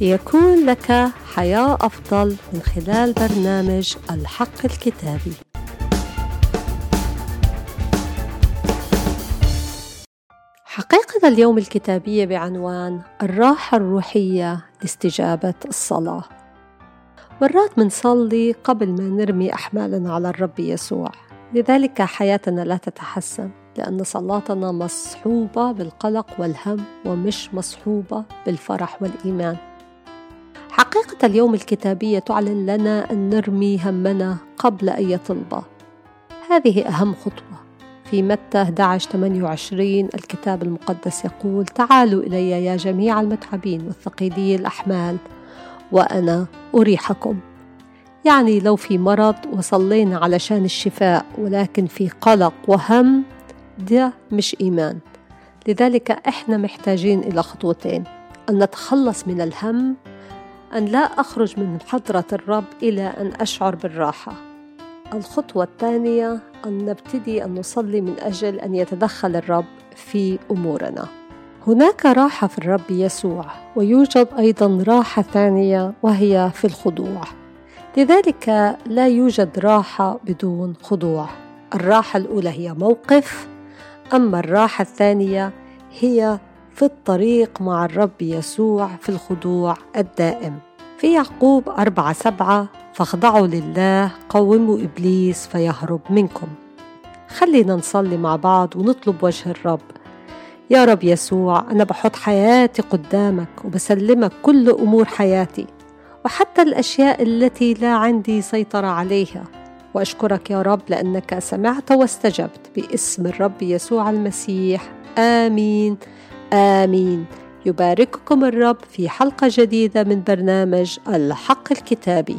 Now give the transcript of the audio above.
ليكون لك حياة أفضل من خلال برنامج الحق الكتابي. حقيقة اليوم الكتابية بعنوان الراحة الروحية لاستجابة الصلاة. مرات منصلي قبل ما نرمي أحمالنا على الرب يسوع، لذلك حياتنا لا تتحسن. لأن صلاتنا مصحوبة بالقلق والهم ومش مصحوبة بالفرح والإيمان حقيقة اليوم الكتابية تعلن لنا أن نرمي همنا قبل أي طلبة هذه أهم خطوة. في متى 11 28 الكتاب المقدس يقول تعالوا إلي يا جميع المتعبين والثقيلي الأحمال وأنا أريحكم. يعني لو في مرض وصلينا علشان الشفاء ولكن في قلق وهم ده مش إيمان. لذلك إحنا محتاجين إلى خطوتين. أن نتخلص من الهم أن لا أخرج من حضرة الرب إلى أن أشعر بالراحة. الخطوة الثانية أن نبتدي أن نصلي من أجل أن يتدخل الرب في أمورنا. هناك راحة في الرب يسوع ويوجد أيضا راحة ثانية وهي في الخضوع. لذلك لا يوجد راحة بدون خضوع. الراحة الأولى هي موقف أما الراحة الثانية هي في الطريق مع الرب يسوع في الخضوع الدائم. في يعقوب أربعة سبعة فاخضعوا لله قوموا إبليس فيهرب منكم. خلينا نصلي مع بعض ونطلب وجه الرب. يا رب يسوع أنا بحط حياتي قدامك وبسلمك كل أمور حياتي وحتى الأشياء التي لا عندي سيطرة عليها. وأشكرك يا رب لأنك سمعت واستجبت باسم الرب يسوع المسيح. آمين. آمين. يبارككم الرب في حلقة جديدة من برنامج الحق الكتابي.